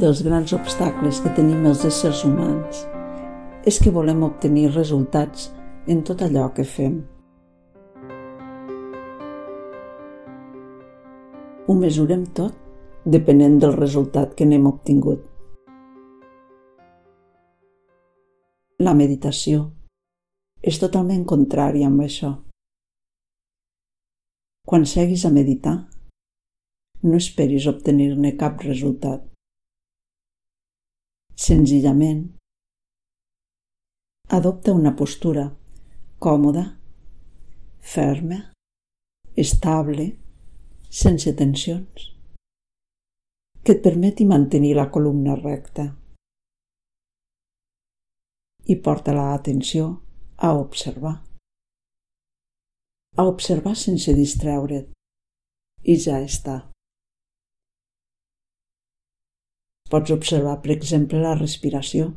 dels grans obstacles que tenim els éssers humans és que volem obtenir resultats en tot allò que fem. Ho mesurem tot depenent del resultat que n'hem obtingut. La meditació és totalment contrària amb això. Quan seguis a meditar, no esperis obtenir-ne cap resultat. Senzillament, adopta una postura còmoda, ferma, estable, sense tensions, que et permeti mantenir la columna recta. I porta la atenció a observar. A observar sense distreure't. I ja està. Pots observar, per exemple, la respiració.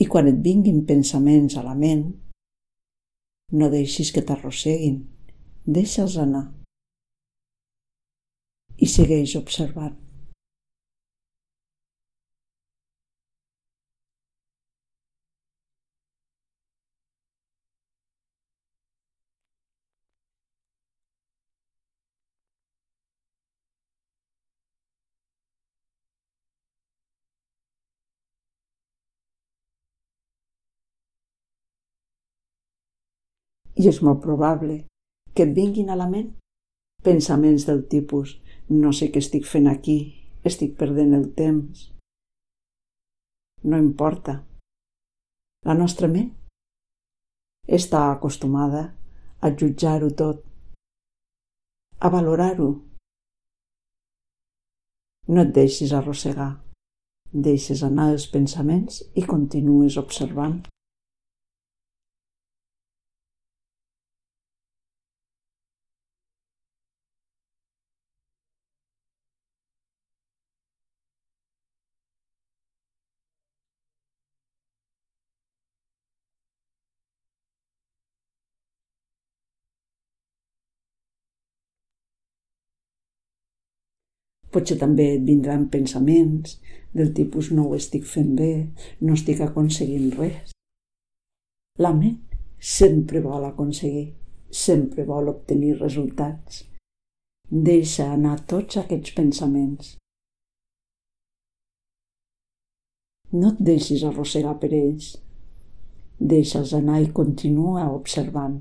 I quan et vinguin pensaments a la ment, no deixis que t'arrosseguin, deixa'ls anar. I segueix observant. I és molt probable que et vinguin a la ment pensaments del tipus no sé què estic fent aquí, estic perdent el temps. No importa. La nostra ment està acostumada a jutjar-ho tot, a valorar-ho. No et deixis arrossegar, deixes anar els pensaments i continues observant. Potser també et vindran pensaments del tipus no ho estic fent bé, no estic aconseguint res. La ment sempre vol aconseguir, sempre vol obtenir resultats. Deixa anar tots aquests pensaments. No et deixis arrossegar per ells. Deixa'ls anar i continua observant.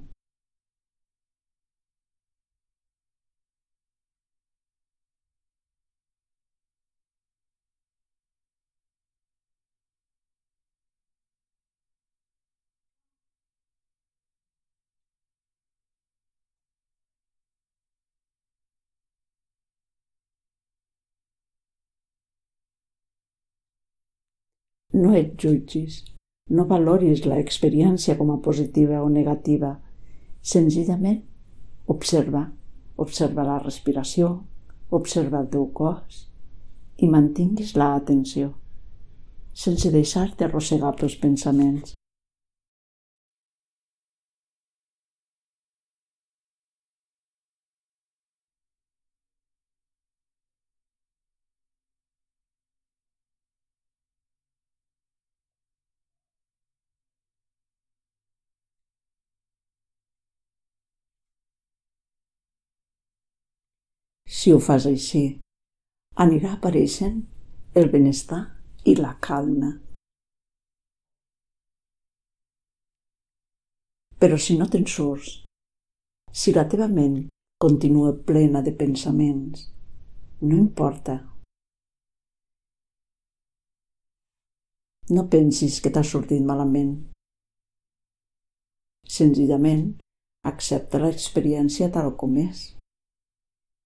No et jutgis, no valoris l'experiència com a positiva o negativa. Senzillament, observa, observa la respiració, observa el teu cos i mantinguis la atenció, sense deixar-te arrossegar pels pensaments. Si ho fas així, anirà apareixent el benestar i la calma. Però si no te'n surts, si la teva ment continua plena de pensaments, no importa. No pensis que t'ha sortit malament. Senzillament, accepta l'experiència tal com és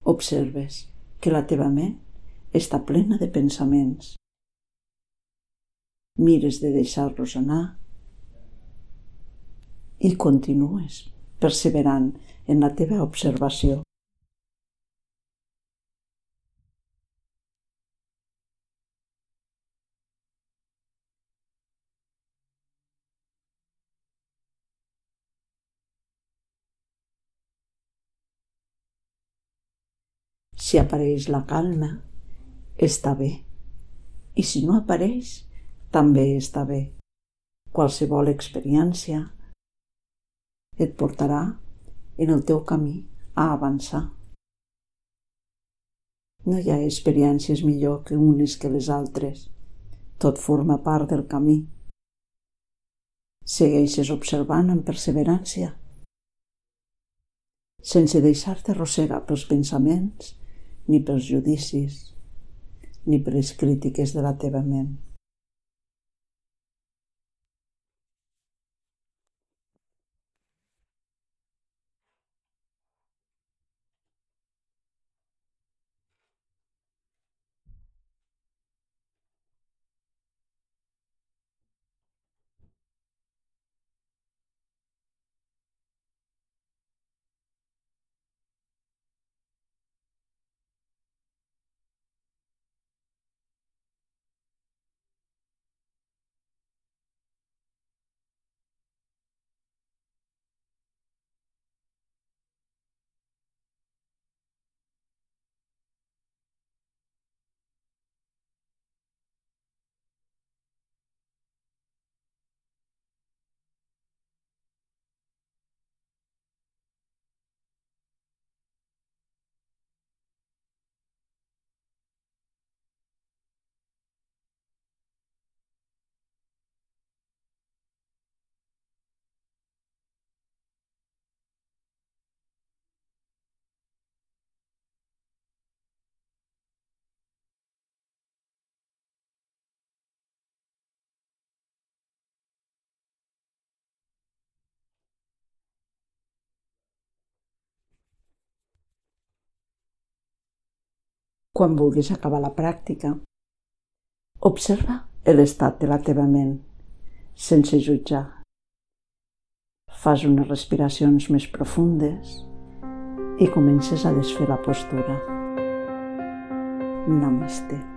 observes que la teva ment està plena de pensaments. Mires de deixar-los anar i continues perseverant en la teva observació. Si apareix la calma, està bé. I si no apareix, també està bé. Qualsevol experiència et portarà en el teu camí a avançar. No hi ha experiències millor que unes que les altres. Tot forma part del camí. Segueixes observant amb perseverància, sense deixar-te arrossegar pels pensaments, ni pels judicis, ni per les crítiques de la teva ment. Quan vulguis acabar la pràctica. Observa l'estat de la teva ment, sense jutjar. Fas unes respiracions més profundes i comences a desfer la postura. Namaste.